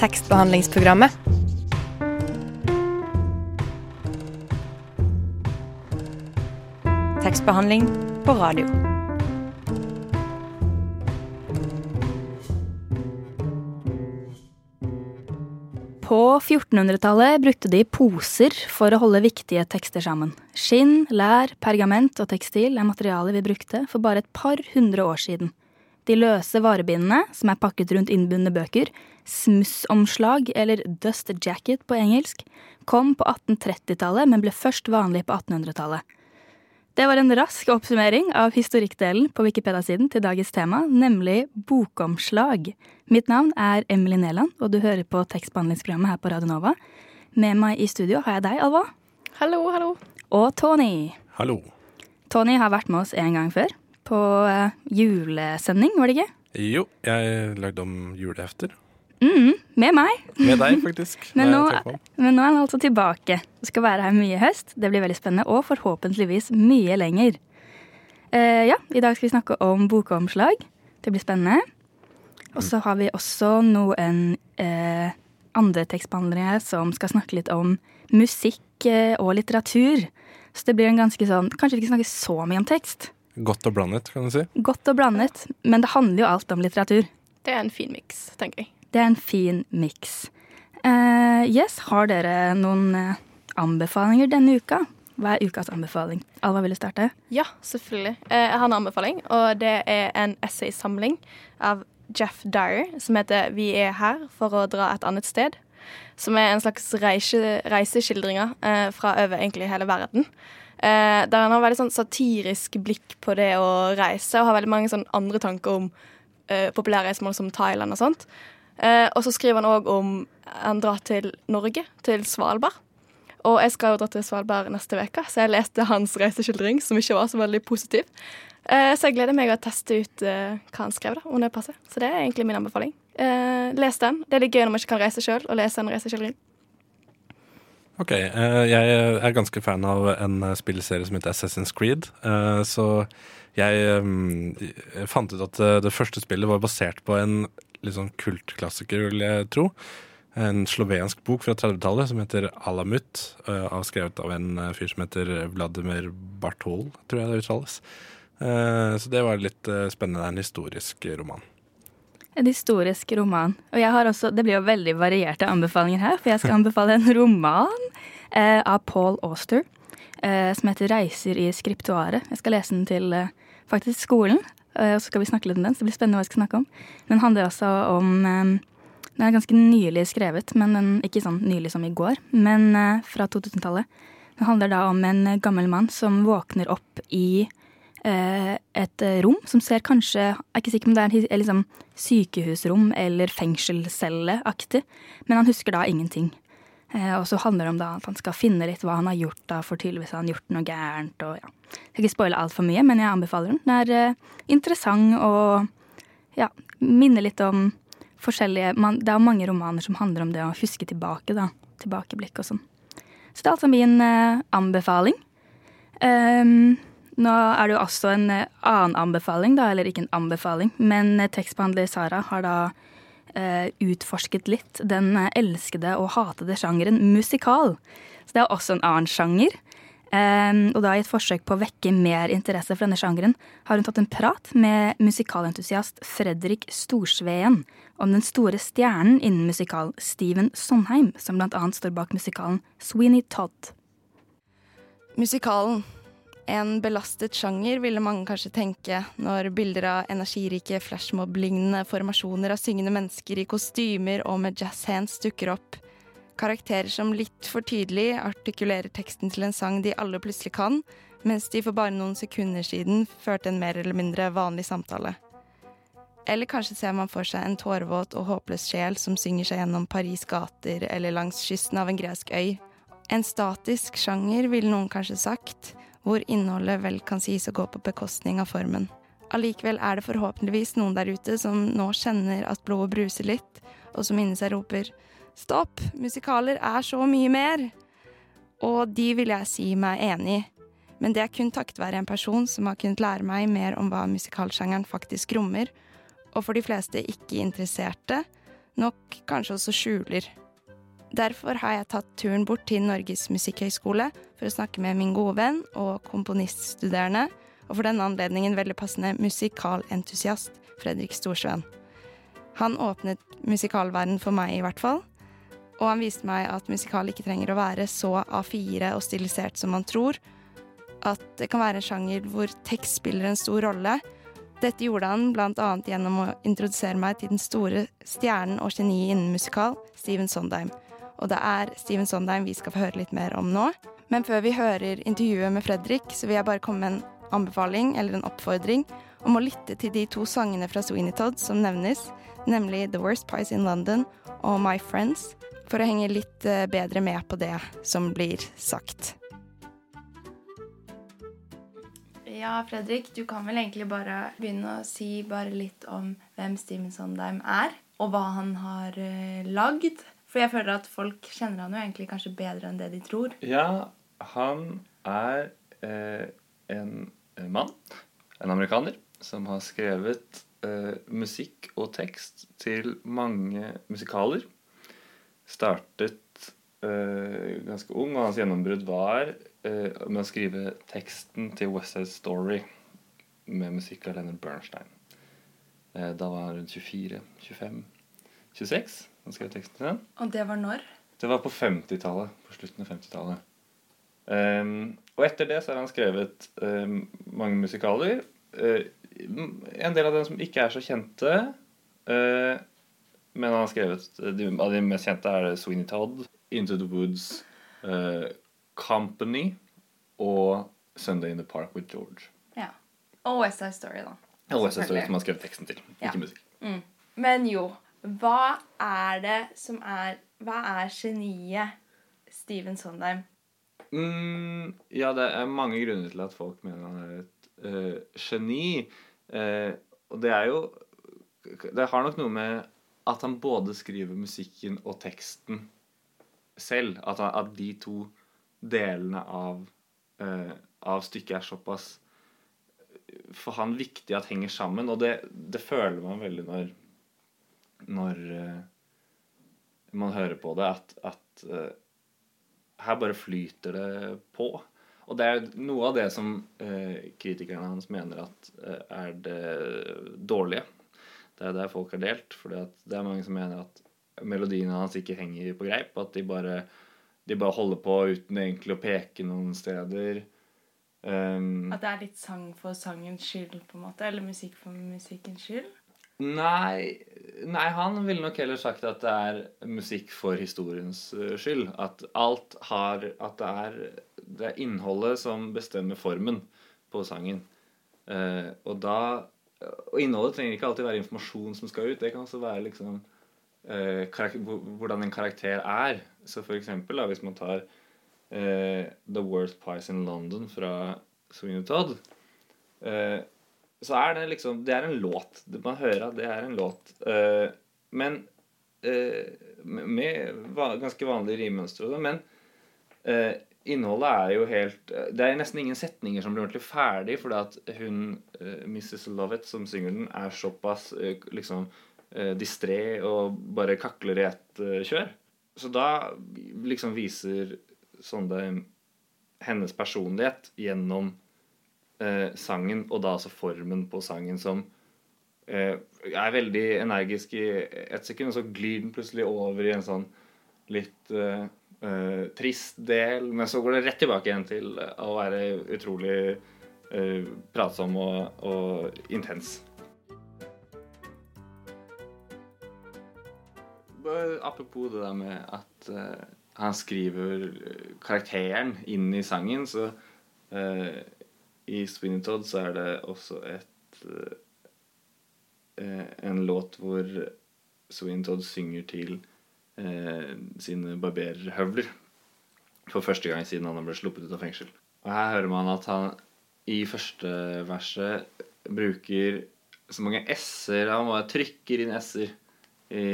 tekstbehandlingsprogrammet. Tekstbehandling på radio. På 1400-tallet brukte de poser for å holde viktige tekster sammen. Skinn, lær, pergament og tekstil er materialet vi brukte for bare et par hundre år siden. De løse varebindene, som er pakket rundt innbundne bøker, smussomslag, eller dust jacket på engelsk, kom på 1830-tallet, men ble først vanlig på 1800-tallet. Det var en rask oppsummering av historikkdelen på Wikipedia-siden til dagens tema, nemlig bokomslag. Mitt navn er Emily Neland, og du hører på tekstbehandlingsprogrammet her på Radio Nova. Med meg i studio har jeg deg, Alva. Hallo, hallo. Og Tony. Hallo. Tony har vært med oss en gang før. På uh, julesending, var det ikke? Jo, jeg lagde om julehefter. Mm, med meg. Med deg, faktisk. men, nå, men, nå, er han altså tilbake Du skal være her mye i høst. Det blir veldig spennende, og forhåpentligvis mye lenger. Uh, ja, I dag skal vi snakke om bokomslag. Det blir spennende. Og så har vi også noen uh, andre tekstbehandlere som skal snakke litt om musikk og litteratur. Så det blir en ganske sånn Kanskje vi ikke snakker så mye om tekst. Godt og blandet, kan du si. Godt og blandet, men det handler jo alt om litteratur. Det er en fin miks, tenker jeg. Det er en fin miks. Uh, yes, har dere noen uh, anbefalinger denne uka? Hva er ukas anbefaling? Alva, vil du starte? Ja, selvfølgelig. Uh, jeg har en anbefaling, og det er en essaysamling av Jeff Dyer som heter 'Vi er her for å dra et annet sted'. Som er en slags reise, reiseskildringer fra over egentlig hele verden. Der han har veldig sånn satirisk blikk på det å reise, og har veldig mange sånn andre tanker om populære reisemål som Thailand og sånt. Eh, og så skriver han òg om han drar til Norge, til Svalbard. Og jeg skal jo dra til Svalbard neste uke, så jeg leste hans reiseskildring, som ikke var så veldig positiv. Eh, så jeg gleder meg å teste ut eh, hva han skrev, da, om det passer. Så det er egentlig min anbefaling. Eh, les den. Det er litt gøy når man ikke kan reise sjøl, å lese en reiseskildring. OK. Eh, jeg er ganske fan av en spillserie som heter Assassin's Creed. Eh, så jeg fant ut at det første spillet var basert på en litt sånn kultklassiker, vil jeg tro. En slovensk bok fra 30-tallet som heter Alamut, avskrevet av en fyr som heter Vladimir Bartol, tror jeg det uttales. Så det var litt spennende. En historisk roman. En historisk roman. Og jeg har også, det blir jo veldig varierte anbefalinger her, for jeg skal anbefale en roman av Paul Auster som heter 'Reiser i skriptuaret'. Jeg skal lese den til faktisk skolen. Eh, og så skal vi snakke litt om den, så det blir spennende hva jeg skal snakke om. Den handler også om eh, Den er ganske nylig skrevet, men den, ikke sånn nylig som i går, men eh, fra 2000-tallet. Den handler da om en gammel mann som våkner opp i et rom som ser kanskje Jeg er ikke sikker om det er liksom sykehusrom eller fengselscelleaktig, men han husker da ingenting. Eh, og så handler det om at han skal finne litt hva han har gjort, da, for tydeligvis har han gjort noe gærent. og ja. Jeg skal ikke spoile altfor mye, men jeg anbefaler den. Den er eh, interessant og ja, minner litt om forskjellige man, Det er mange romaner som handler om det å huske tilbake, da. Tilbakeblikk og sånn. Så det er altså min eh, anbefaling. Um, nå er det jo også en eh, annen anbefaling, da, eller ikke en anbefaling, men eh, tekstbehandler Sara har da uh, utforsket litt den elskede og hatede sjangeren musikal. Så det er også en annen sjanger. Um, og da i et forsøk på å vekke mer interesse for denne sjangeren, har hun tatt en prat med musikalentusiast Fredrik Storsveen om den store stjernen innen musikal, Steven Sondheim, som annet står bak musikalen Sweeney Todd. Musikalen en belastet sjanger, ville mange kanskje tenke, når bilder av energirike flashmob-lignende formasjoner av syngende mennesker i kostymer og med jazzhands dukker opp. Karakterer som litt for tydelig artikulerer teksten til en sang de alle plutselig kan, mens de for bare noen sekunder siden førte en mer eller mindre vanlig samtale. Eller kanskje ser man for seg en tårevåt og håpløs sjel som synger seg gjennom Paris' gater eller langs kysten av en gresk øy. En statisk sjanger, ville noen kanskje sagt, hvor innholdet vel kan sies å gå på bekostning av formen. Allikevel er det forhåpentligvis noen der ute som nå kjenner at blodet bruser litt, og som inni seg roper stopp, musikaler er så mye mer! Og de vil jeg si meg enig i, men det er kun takket være en person som har kunnet lære meg mer om hva musikalsjangeren faktisk rommer, og for de fleste ikke interesserte, nok kanskje også skjuler. Derfor har jeg tatt turen bort til Norges musikkhøgskole for å snakke med min gode venn og komponiststuderende, og for denne anledningen veldig passende musikalentusiast Fredrik Storsveen. Han åpnet musikalverden for meg, i hvert fall. Og han viste meg at musikal ikke trenger å være så A4 og stilisert som man tror. At det kan være en sjanger hvor tekst spiller en stor rolle. Dette gjorde han bl.a. gjennom å introdusere meg til den store stjernen og geniet innen musikal, Steven Sondheim. Og det er Steven Sondheim vi skal få høre litt mer om nå. Men før vi hører intervjuet med Fredrik, så vil jeg bare komme med en anbefaling eller en oppfordring om å lytte til de to sangene fra Sweeney Todd som nevnes, nemlig The Worst Pies in London og My Friends, for å henge litt eh, bedre med på det som blir sagt. Ja, Fredrik, du kan vel egentlig bare begynne å si bare litt om hvem Steven Sondheim er, og hva han har uh, lagd. For jeg føler at folk kjenner han jo egentlig kanskje bedre enn det de tror. Ja, han er eh, en mann, en amerikaner, som har skrevet eh, musikk og tekst til mange musikaler. Startet eh, ganske ung, og hans gjennombrudd var eh, med å skrive teksten til West Side Story med musikk av Leonard Bernstein. Eh, da var han rundt 24, 25, 26. Han skrev teksten til den. Og det var når? Det var på 50-tallet. På slutten av 50-tallet. Um, og etter det så har han skrevet um, mange musikaler. Uh, en del av dem som ikke er så kjente. Uh, men han har skrevet de, Av de mest kjente er det Sweeney Todd, Into the Woods, uh, Company og Sunday in the Park with George. Ja. Og West Side Story, da. Og West Side Story som han har skrevet teksten til. Ja. Ikke musikk. Mm. Men jo, hva er det som er Hva er geniet Steven Sondheim? Mm, ja, det er mange grunner til at folk mener han er et uh, geni. Uh, og det er jo Det har nok noe med at han både skriver musikken og teksten selv. At, han, at de to delene av, uh, av stykket er såpass for han viktig at henger sammen. Og det, det føler man veldig når når man hører på det, at, at her bare flyter det på. Og det er noe av det som eh, kritikerne hans mener at eh, er det dårlige. Det er der folk har delt. For det er mange som mener at melodiene hans ikke henger på greip. At de bare, de bare holder på uten egentlig å peke noen steder. Um, at det er litt sang for sangens skyld, på en måte? Eller musikk for musikkens skyld? Nei, nei, han ville nok heller sagt at det er musikk for historiens uh, skyld. At alt har At det er, det er innholdet som bestemmer formen på sangen. Uh, og da Og innholdet trenger ikke alltid være informasjon som skal ut. Det kan også være liksom uh, hvordan en karakter er. Så for eksempel, da, hvis man tar The Worst Pies in London fra Sweeney Todd så er det liksom Det er en låt. Man hører at det er en låt. Uh, men uh, med ganske vanlige rimønstre. Men uh, innholdet er jo helt Det er nesten ingen setninger som blir ordentlig ferdig, fordi at hun, Mrs. Lovett, som synger den, er såpass liksom distré og bare kakler i ett kjør. Så da liksom viser Sonde hennes personlighet gjennom eh, sangen, og da altså formen på sangen, som eh, er veldig energisk i ett sekund, og så glir den plutselig over i en sånn litt eh, eh trist del, men så går det rett tilbake igjen til å være utrolig eh, pratsom og, og intens. Apropos det der med at han skriver karakteren inn i sangen, så i Sweeney Todd så er det også et eh, en låt hvor Sweeney Todd synger til eh, sine barberhøvler for første gang siden han ble sluppet ut av fengsel. Og her hører man at han i første verset bruker så mange s-er Han bare trykker inn s-er i,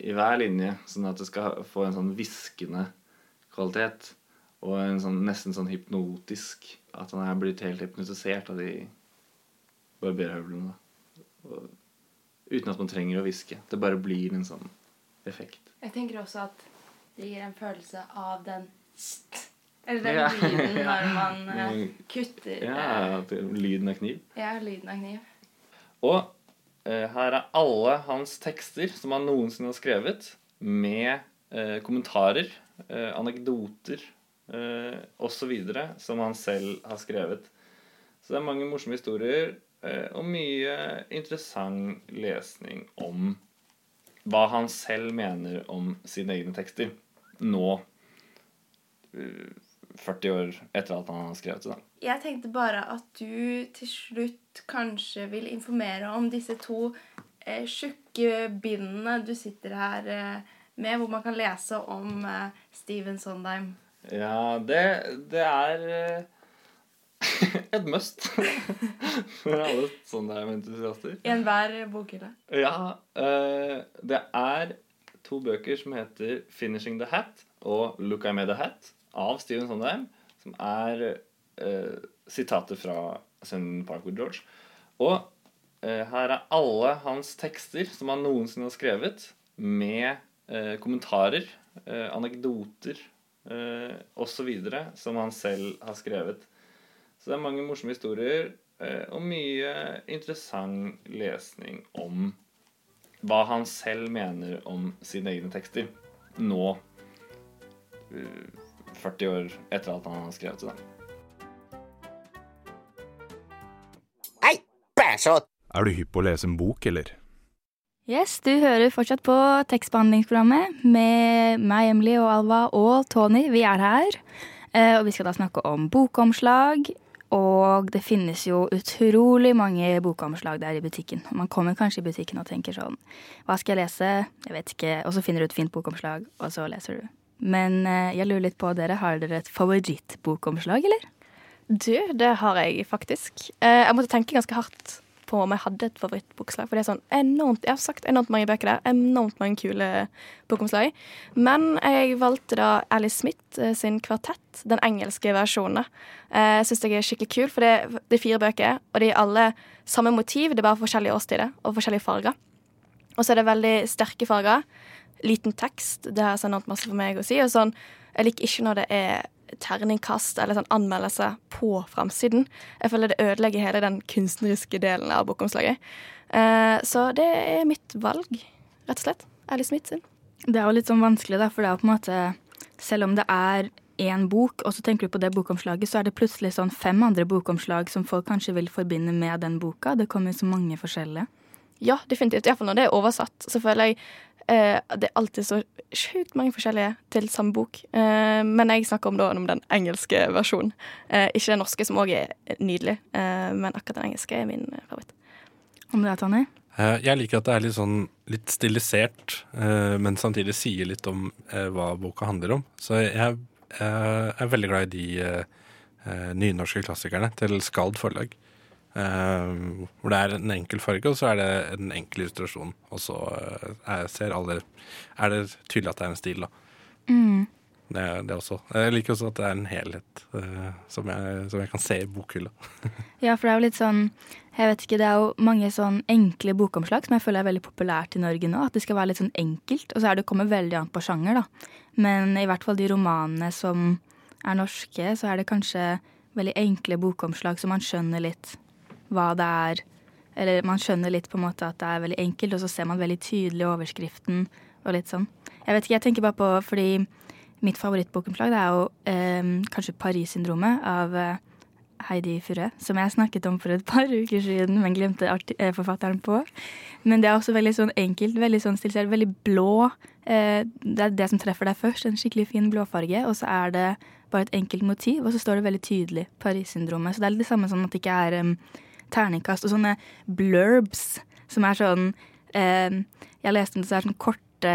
i, hver linje, sånn at det skal få en sånn hviskende kvalitet. Og en sånn, nesten sånn hypnotisk At han er blitt helt hypnotisert av de barberhøvlene. uten at man trenger å hviske. Det bare blir en sånn effekt. Jeg tenker også at det gir en følelse av den Eller den Ja. lyden når man Mm. kutter Ja, eh, lyden av kniv. ja, lyden av kniv. Og uh, her er alle hans tekster som han noensinne har skrevet, med uh, kommentarer, anekdoter eh, osv. som han selv har skrevet. Så det er mange morsomme historier eh, og mye interessant lesning om hva han selv mener om sine egne tekster nå. eh, 40 år etter at han har skrevet det. Jeg tenkte bare at du til slutt kanskje vil informere om disse to eh, tjukke bindene du sitter her eh, med, hvor man kan lese om eh, Steven Sondheim. Ja, det, det er eh, et must for alle sånne entusiaster. I enhver bokhylle. Ja, eh, det er to bøker som heter 'Finishing the Hat' og 'Look I Made a Hat' av Steven Sondheim, som er eh, sitater fra sønnen Parkwood George. Og uh, her er alle hans tekster som han noensinne har skrevet, med uh, kommentarer, anekdoter eh, osv. som han selv har skrevet. Så det er mange morsomme historier eh, og mye interessant lesning om hva han selv mener om sine egne tekster nå. eh, 40 år etter at han har skrevet det. Er du hypp på å lese en bok, eller? Yes, du hører fortsatt på tekstbehandlingsprogrammet med meg, Emily og Alva og Tony. Vi er her. Eh, Og vi skal da snakke om bokomslag. Og det finnes jo utrolig mange bokomslag der i butikken. Man kommer kanskje i butikken og tenker sånn Hva skal jeg lese? Jeg vet ikke. Og så finner du et fint bokomslag, og så leser du. Men eh, jeg lurer litt på dere. Har dere et favorittbokomslag, eller? Du, det har jeg faktisk. Eh, jeg måtte tenke ganske hardt på om jeg hadde et favorittbokslag. For det er sånn enormt, jeg har sagt enormt mange bøker der. Enormt mange kule bokomslag. Men jeg valgte da Alice Smith eh, sin kvartett, den engelske versjonen. Eh, Jeg syns jeg er skikkelig kul, for det, det er fire bøker, og de er alle samme motiv. Det er bare forskjellige årstider og forskjellige farger. Og så er det veldig sterke farger. Liten tekst. Det har sånn enormt masse for meg å si. Og sånn, jeg liker ikke når det er terningkast eller sånn anmeldelse på framsiden. Jeg føler det ødelegger hele den kunstneriske delen av bokomslaget. Eh, så det er mitt valg, rett og slett. Alice Smith sin. Det er jo litt sånn vanskelig, da, for det er jo på en måte Selv om det er én bok, og så tenker du på det bokomslaget, så er det plutselig sånn fem andre bokomslag som folk kanskje vil forbinde med den boka. Det kommer jo så mange forskjellige. Ja, definitivt. Iallfall når det er oversatt, så føler jeg eh, det er alltid så sjukt mange forskjellige til samme bok. Eh, men jeg snakker om, da, om den engelske versjonen. Eh, ikke den norske, som òg er nydelig, eh, men akkurat den engelske er min eh, favoritt. Om det er Tonje? Eh, Jeg liker at det er litt sånn litt stilisert, eh, men samtidig sier litt om eh, hva boka handler om. Så jeg eh, er veldig glad i de nynorske klassikerne til Skald forlag. Eh, Hvor det er en enkel farge, og så er det en enkel illustrasjon. Og så uh, er, ser alle, er det tydelig at det er en stil, da. Mm. Det, det også. Jeg liker også at det er en helhet uh, som, jeg, som jeg kan se i bokhylla. Ja, for det er jo litt sånn Jeg vet ikke, det er jo mange sånn enkle bokomslag som jeg føler er veldig populært i Norge nå. At det skal være litt sånn enkelt. Og så er det kommer veldig an på sjanger, da. Men i hvert fall de romanene som er norske, så er det kanskje veldig enkle bokomslag, som man skjønner litt hva det er. Eller man skjønner litt på en måte at det er veldig enkelt, og så ser man veldig tydelig overskriften og litt sånn. Jeg vet ikke, jeg tenker bare på fordi mitt favorittbokomslag det er jo eh, kanskje Paris-syndromet av eh, Heidi Furre, som jeg snakket om for et par uker siden, men glemte eh, forfatteren på. Men det er også veldig sånn enkelt, veldig sånn stilisert, veldig blå. Eh, det er det som treffer deg først, en skikkelig fin blåfarge, og så er det bare et enkelt motiv, og så står det veldig tydelig Paris-syndromet. Så det er litt det samme som at det ikke er em, terningkast og sånne blurbs, som er sånn eh, Jeg leste om det så er sånn korte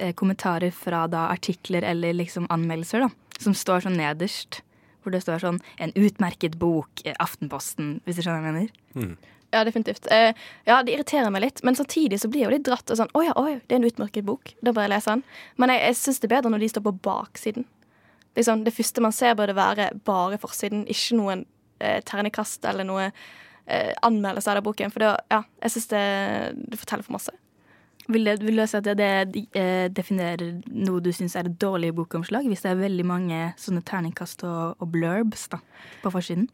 eh, kommentarer fra da artikler eller liksom anmeldelser, da, som står sånn nederst. Hvor det står sånn 'En utmerket bok', eh, Aftenposten, hvis du skjønner hva jeg mener. Ja, definitivt. Eh, ja, det irriterer meg litt, men samtidig så blir jeg jo litt dratt. og sånn, Å ja, å, ja, det er en utmerket bok. Da bør jeg lese den. Men jeg, jeg syns det er bedre når de står på baksiden. Liksom, det første man ser, burde være bare forsiden, ikke noen eh, ternekast eller noe eh, anmeldelse av den boken. For det, ja, jeg syns det, det forteller for masse. Vil, det, vil det si at det, det eh, definerer noe du syns er et dårlig bokomslag, hvis det er veldig mange sånne terningkast og, og blurbs da, på forsiden?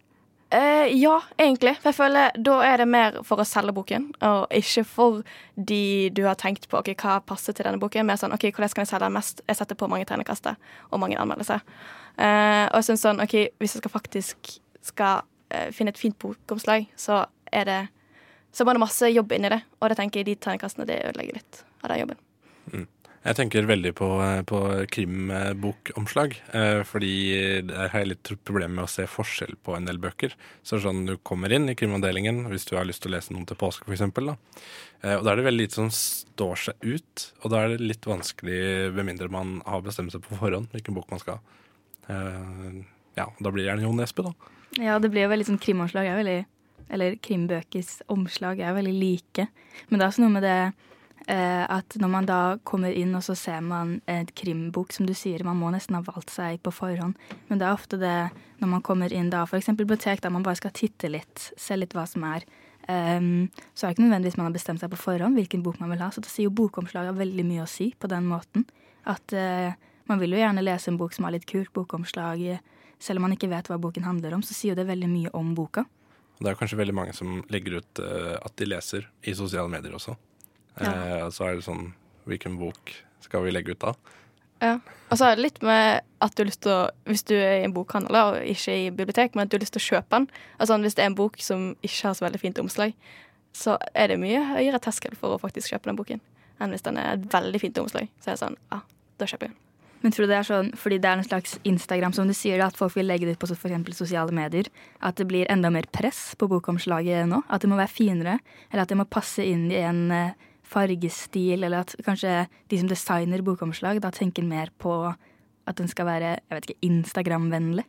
Eh, ja, egentlig. For jeg føler da er det mer for å selge boken, og ikke for de du har tenkt på ok, hva passer til denne boken. Mer sånn OK, hvordan kan jeg selge den mest? Jeg setter på mange terningkaster og mange anmeldelser. Eh, og jeg synes sånn OK, hvis jeg skal faktisk skal eh, finne et fint bokomslag, så er det så var det masse jobb inni det, og det tenker jeg de terningkastene det ødelegger litt av den jobben. Mm. Jeg tenker veldig på, på krimbokomslag, eh, fordi der har jeg litt problemer med å se forskjell på en del bøker. Så sånn du kommer inn i krimavdelingen hvis du har lyst til å lese noen til påske, f.eks. Eh, og da er det veldig lite som står seg ut, og da er det litt vanskelig, med mindre man har bestemt seg på forhånd hvilken bok man skal ha. Eh, ja, da blir det gjerne Jo Nesbø, da. Ja, det blir jo veldig sånn krimomslag. er veldig eller krimbøkers omslag er veldig like. Men det er også noe med det eh, at når man da kommer inn og så ser man et krimbok, som du sier, man må nesten ha valgt seg på forhånd. Men det er ofte det når man kommer inn da, f.eks. bibliotek, der man bare skal titte litt, se litt hva som er. Um, så er det ikke nødvendigvis man har bestemt seg på forhånd hvilken bok man vil ha. Så da sier jo bokomslaget veldig mye å si på den måten. At uh, man vil jo gjerne lese en bok som har litt kult bokomslag. Selv om man ikke vet hva boken handler om, så sier jo det veldig mye om boka. Det er kanskje veldig mange som legger ut uh, at de leser i sosiale medier også. Ja. Uh, så er det sånn Hvilken bok skal vi legge ut da? Ja. Og så er det litt med at du har lyst til å Hvis du er i en bokhandel og ikke i bibliotek, men at du har lyst til å kjøpe den. Altså Hvis det er en bok som ikke har så veldig fint omslag, så er det mye høyere terskel for å faktisk kjøpe den boken enn hvis den er et veldig fint omslag. Så er det sånn, ja, da kjøper jeg den. Men tror du det er sånn fordi det er en slags Instagram, som du sier, at folk vil legge det ut på f.eks. sosiale medier, at det blir enda mer press på bokomslaget nå? At det må være finere, eller at det må passe inn i en eh, fargestil, eller at kanskje de som designer bokomslag, da tenker mer på at den skal være jeg vet ikke, Instagram-vennlig?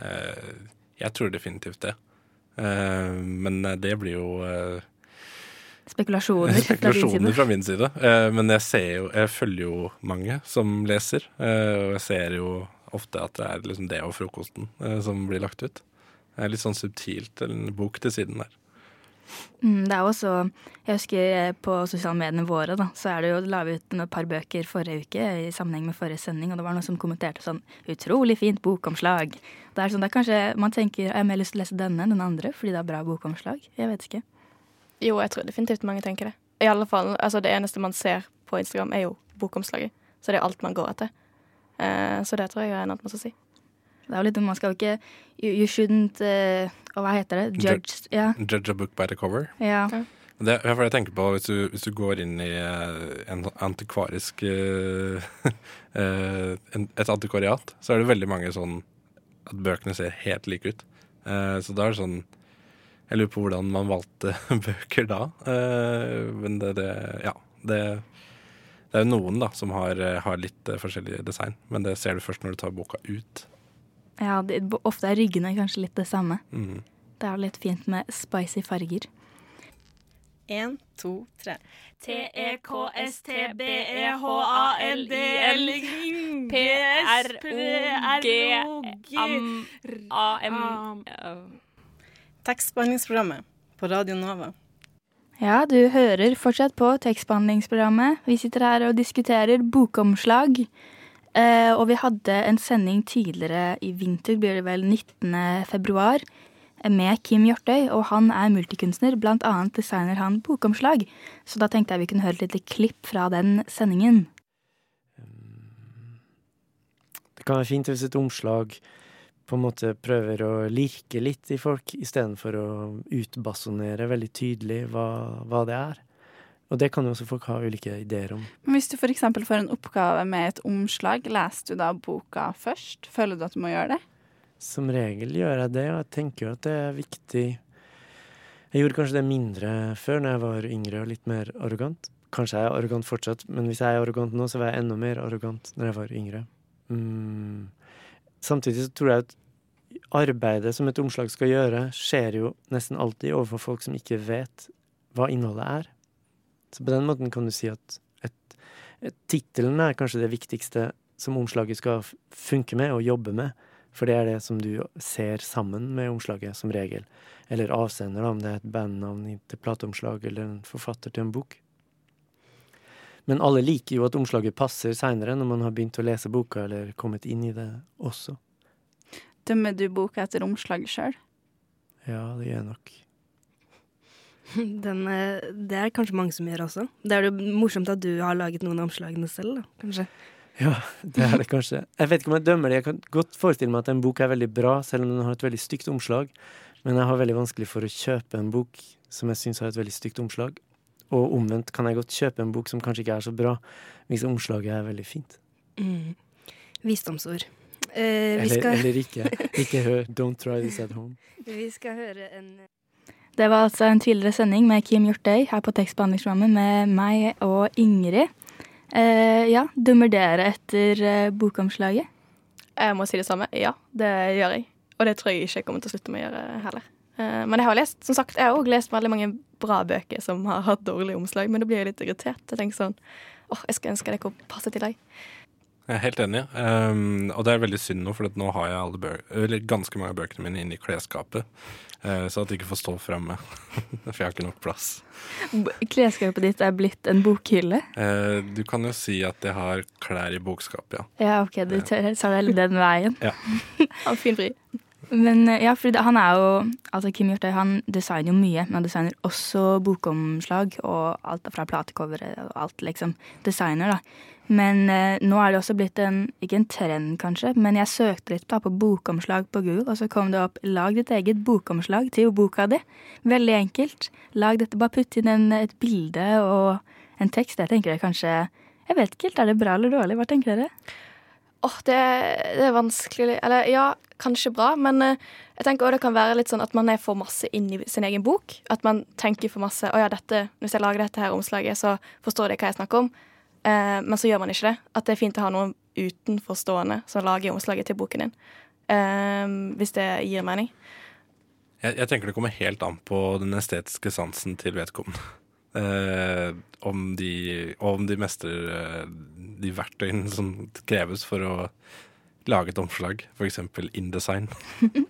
Uh, jeg tror definitivt det. Uh, men det blir jo Spekulasjoner, Spekulasjoner fra min side. Eh, men jeg, ser jo, jeg følger jo mange som leser, eh, og jeg ser jo ofte at det er liksom det og frokosten eh, som blir lagt ut. Det er litt sånn subtilt en bok til siden der. Mm, det er også Jeg husker på sosiale mediene våre, da, så er det jo la vi ut et par bøker forrige uke i sammenheng med forrige sending, og det var noen som kommenterte sånn 'utrolig fint bokomslag'. Det er sånn, det er kanskje man tenker jeg har mer lyst til å lese denne enn den andre fordi det er bra bokomslag. Jeg vet ikke. Jo, jeg tror definitivt mange tenker det. I alle fall, altså Det eneste man ser på Instagram, er jo bokomslaget. Så det er alt man går etter. Uh, så det tror jeg er annen måte å si. Det er jo litt Man skal jo ikke You, you shouldn't uh, Hva heter det? Judge, yeah. Judge a book by the cover. Ja. Det er jeg tenker på hvis du, hvis du går inn i uh, en antikvarisk Et antikvariat, så er det veldig mange sånn at bøkene ser helt like ut. så da er det sånn jeg lurer på hvordan man valgte bøker da. Eh, men det, det Ja. Det, det er jo noen da som har, har litt eh, forskjellig design, men det ser du først når du tar boka ut. Ja, det, ofte er ryggene kanskje litt det samme. Mm. Det er litt fint med spicy farger. Én, to, tre. T-E-K-S-T-B-E-H-A-L-D-L-P-R-O-G-A-M Tekstbehandlingsprogrammet på Radio Nova. Ja, du hører fortsatt på tekstbehandlingsprogrammet. Vi sitter her og diskuterer bokomslag. Eh, og vi hadde en sending tidligere i vinter, blir det vel 19. februar, med Kim Hjortøy, og han er multikunstner. Blant annet designer han bokomslag. Så da tenkte jeg vi kunne høre et lite klipp fra den sendingen. Det kan være fint hvis et omslag på en måte prøver å lirke litt i folk, istedenfor å utbasonere veldig tydelig hva, hva, det er. Og det kan jo også folk ha ulike ideer om. Men Hvis du f.eks. får en oppgave med et omslag, leser du da boka først? Føler du at du må gjøre det? Som regel gjør jeg det, og jeg tenker jo at det er viktig. Jeg gjorde kanskje det mindre før, når jeg var yngre og litt mer arrogant. Kanskje jeg er arrogant fortsatt, men hvis jeg er arrogant nå, så var jeg enda mer arrogant når jeg var yngre. Mm. Samtidig så tror jeg at arbeidet som et omslag skal gjøre, skjer jo nesten alltid overfor folk som ikke vet hva innholdet er. Så på den måten kan du si at et, tittelen er kanskje det viktigste som omslaget skal funke med og jobbe med. For det er det som du ser sammen med omslaget, som regel. Eller avsender, om det er et bandnavn til plateomslag eller en forfatter til en bok. Men alle liker jo at omslaget passer seinere, når man har begynt å lese boka eller kommet inn i det også. Dømmer du boka etter omslaget sjøl? Ja, det gjør jeg nok. Den, eh, det er kanskje mange som gjør også. Det er jo morsomt at du har laget noen av omslagene selv, da, kanskje. Ja, det er det kanskje. Jeg vet ikke om jeg dømmer det. Jeg kan godt forestille meg at en bok er veldig bra, selv om den har et veldig stygt omslag. Men jeg har veldig vanskelig for å kjøpe en bok som jeg syns har et veldig stygt omslag. Og omvendt kan jeg godt kjøpe en bok som kanskje ikke er så bra, hvis omslaget er veldig fint. Mm. Visdomsord. Eh, vi Eller, skal... eller ikke. Ikke hør 'Don't try this at home'. Vi skal høre en Det var altså en tidligere sending med Kim Hjortøy her på tekstbehandlingsprogrammet med meg og Ingrid. Eh, ja, dummer dere etter eh, bokomslaget? Jeg må si det samme. Ja, det gjør jeg. Og det tror jeg ikke jeg kommer til å slutte med å gjøre heller. Eh, Men jeg har lest som sagt, jeg har også lest veldig mange bra bøker som har hatt dårlig omslag, men da blir jeg litt irritert. Jeg tenker sånn åh, jeg skulle ønske det kunne passe til deg. Jeg er helt enig. Um, og det er veldig synd nå, for nå har jeg ganske mange av bøkene mine inne i klesskapet. Uh, så at de ikke får stå framme. for jeg har ikke nok plass. Klesskapet ditt er blitt en bokhylle? Uh, du kan jo si at jeg har klær i bokskapet, ja. Ja, OK, du tør- sa vel den veien. Ja. Han fin fri. Men eh, ja, for han er jo Altså Kim Hjortøy han designer jo mye, men han designer også bokomslag og alt fra platecoveret og alt, liksom. Designer, da. Men eh, nå er det også blitt en Ikke en trend, kanskje, men jeg søkte litt da på bokomslag på Google, og så kom det opp 'lag ditt eget bokomslag til boka di'. Veldig enkelt. Lag dette, bare putt inn en, et bilde og en tekst. Jeg tenker det kanskje Jeg vet ikke helt, er det bra eller dårlig? Hva tenker dere? Åh, det, det er vanskelig Eller ja, kanskje bra, men eh, jeg tenker også det kan være litt sånn at man er for masse i sin egen bok. At man tenker for masse Å ja, dette, hvis jeg lager dette her omslaget, så forstår de hva jeg snakker om. Eh, men så gjør man ikke det. At det er fint å ha noen utenforstående som lager omslaget til boken din. Eh, hvis det gir mening. Jeg, jeg tenker det kommer helt an på den estetiske sansen til vedkommende. Eh, om, de, om de mestrer eh, de verktøyene som kreves for å lage et omslag, f.eks. InDesign.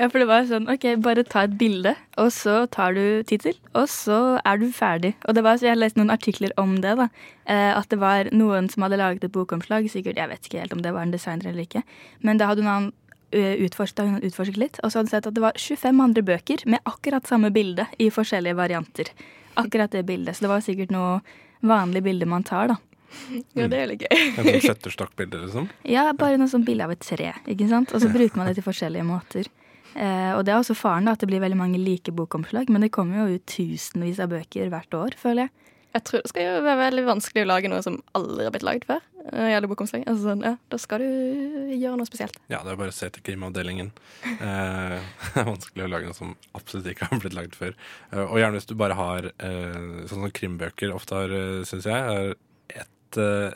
Ja, for det var sånn, ok, bare ta et bilde, og så tar du tittel, og så er du ferdig. Og det var, så jeg har lest noen artikler om det, da. Eh, at det var noen som hadde laget et bokomslag, sikkert, jeg vet ikke helt om det var en designer eller ikke, men da hadde hun eh, utforsket, utforsket litt, og så hadde hun sett at det var 25 andre bøker med akkurat samme bilde i forskjellige varianter. Akkurat det bildet, så det var sikkert noe vanlig bilde man tar, da. Ja, det er litt gøy. En sånn skjøtterstokkbilde, liksom. Ja, bare noe sånn bilde av et tre, ikke sant? Og så bruker man det til forskjellige måter. Eh, og det er også faren, da, at det blir veldig mange like bokomslag. Men det kommer jo ut tusenvis av bøker hvert år, føler jeg. Jeg tror det skal jo være veldig vanskelig å lage noe som aldri har blitt lagd før. Når det gjelder bokomslag. Altså, sånn, ja, da skal du gjøre noe spesielt. Ja, det er bare å se til krimavdelingen. Eh, det er vanskelig å lage noe som absolutt ikke har blitt lagd før. Eh, og gjerne hvis du bare har eh, sånn som krimbøker ofte har, uh, syns jeg, er ett eh,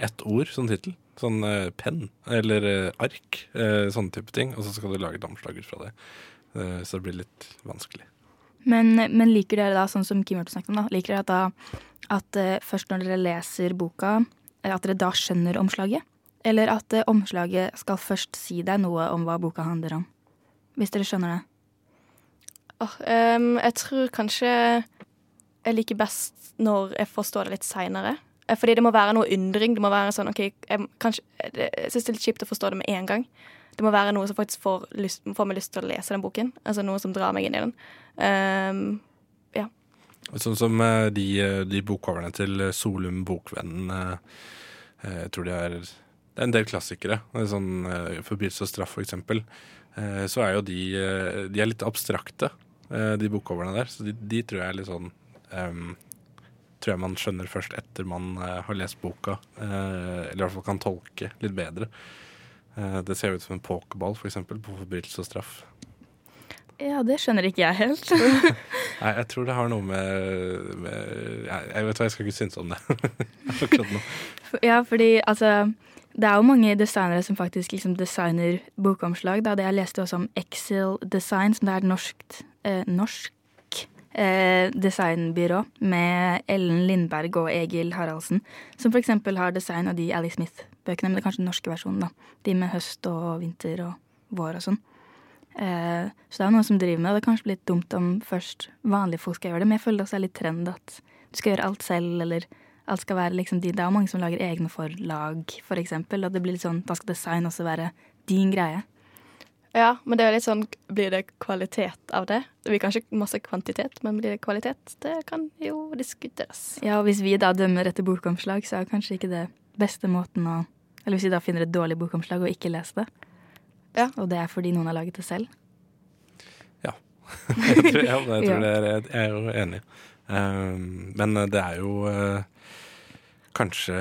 ett ord som tittel. Sånn eh, penn eller eh, ark. eh, sånne type ting. Og så skal du lage et omslag ut fra det. Eh, så det blir litt vanskelig. Men, men liker dere da, sånn som Kim Hjorten snakket om, da, liker dere at, da, at først når dere leser boka, at dere da skjønner omslaget? Eller at omslaget skal først si deg noe om hva boka handler om? Hvis dere skjønner det. Oh, um, jeg tror kanskje jeg liker best når jeg forstår det litt seinere. Fordi det må være noe undring. Det må være sånn, ok, jeg, kanskje, jeg syns det er litt kjipt å forstå det med en gang. Det må være noe som faktisk får, lyst, får meg lyst til å lese den boken. Altså Noe som drar meg inn i den. Um, ja. Sånn som eh, de, eh, de bokcoverne til eh, Solum Bokvennen. eh, eh, Jeg tror de er Det er en del klassikere. Er Sånn eh, Forbrytelse og straff, for eksempel. Eh, Så er jo de eh, De er litt abstrakte, eh, de bokcoverne der. Så de, de tror jeg er litt sånn em, Tror jeg man skjønner først etter man eh, har lest boka. eh, Eller i hvert fall kan tolke litt bedre. Eh, Det ser ut som en pokerball, for eksempel, på forbrytelse og straff. Ja, det skjønner ikke jeg helt. Nei, jeg tror det har noe med, med jeg, jeg vet hva, jeg skal ikke synes om det. Ja, fordi altså Det er jo mange designere som faktisk liksom designer bokomslag. Da. Det jeg leste også om Excel Design, som det er et norsk, eh, norsk eh, designbyrå med Ellen Lindberg og Egil Haraldsen, som f.eks. har design av de Ally Smith-bøkene, men det er kanskje den norske versjonen. da. De med høst og vinter og vår og sånn. Eh, så det er noen som driver med det. Det er kanskje litt dumt om først vanlige folk skal gjøre det, men jeg føler det også er litt trend at du skal gjøre alt selv, eller alt skal være liksom de, Det er jo mange som lager egne forlag, for eksempel, og det blir litt sånn, da skal design også være din greie. Ja, men det er litt sånn Blir det kvalitet av det? Det blir kanskje masse kvantitet, men blir det kvalitet? Det kan jo diskuteres. Ja, og hvis vi da dømmer etter bokomslag, så er kanskje ikke det beste måten å Eller hvis vi da finner et dårlig bokomslag og ikke leser det. Ja. Og det er fordi noen har laget det selv. jeg tror, ja, jeg, tror Ja. det er, jeg er jo enig. Um, men det er jo uh, kanskje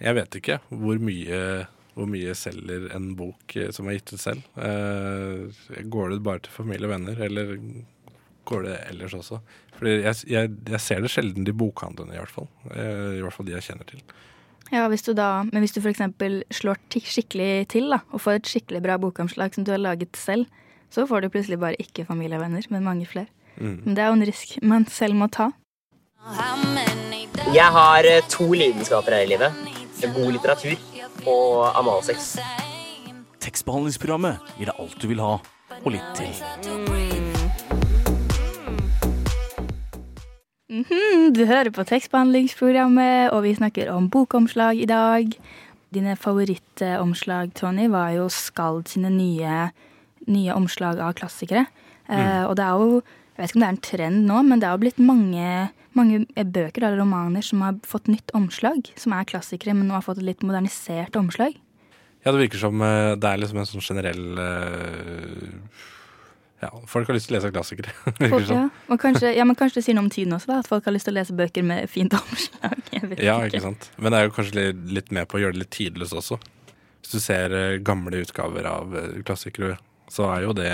Jeg vet ikke hvor mye, hvor mye selger en bok eh, som er gitt ut selv. Eh, går det bare til familie og venner, eller går det ellers også? Fordi jeg, jeg, jeg ser det sjelden i bokhandlene, i hvert fall. Eh, I hvert fall de jeg kjenner til. Ja, hvis du da, Men hvis du f.eks. slår skikkelig til da, og får et skikkelig bra bokomslag som du har laget selv, så får du plutselig bare ikke familie og venner, men mange flere. Mm. Men det er jo en risk man selv må ta. Jeg har to lidenskaper her i livet. God litteratur og analsex. Tekstbehandlingsprogrammet gir deg alt du vil ha, og litt til. Mhm, du hører på tekstbehandlingsprogrammet, og vi snakker om bokomslag i dag. Dine favorittomslag, Tony, var jo Skald sine nye, nye omslag av klassikere. Eh, og det er jo, jeg vet ikke om det er en trend nå, men det har blitt mange, mange bøker eller romaner som har fått nytt omslag, som er klassikere, men nå har fått et litt modernisert omslag. Ja, det virker som eh, det er liksom en sånn generell eh, Ja, folk har lyst til å lese klassikere. virker Folk, ja, og kanskje, ja, men kanskje det sier noe om tiden også, da, at folk har lyst til å lese bøker med fint omslag. Ja, ikke sant. Men det er jo kanskje litt, med på å gjøre det litt tidløst også. Hvis du ser eh, gamle utgaver av eh, klassikere, så er jo det